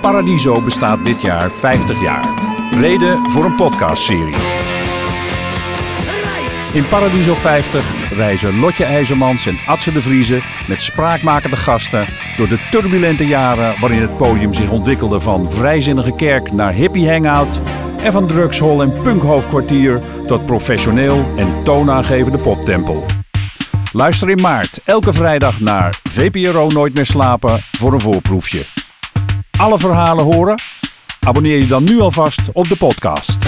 Paradiso bestaat dit jaar 50 jaar. Reden voor een podcastserie. In Paradiso 50 reizen Lotje IJzermans en Atze de Vriezen met spraakmakende gasten door de turbulente jaren waarin het podium zich ontwikkelde van vrijzinnige kerk naar hippie hangout en van drugshol en punkhoofdkwartier tot professioneel en toonaangevende poptempel. Luister in maart elke vrijdag naar VPRO Nooit meer slapen voor een voorproefje. Alle verhalen horen? Abonneer je dan nu alvast op de podcast.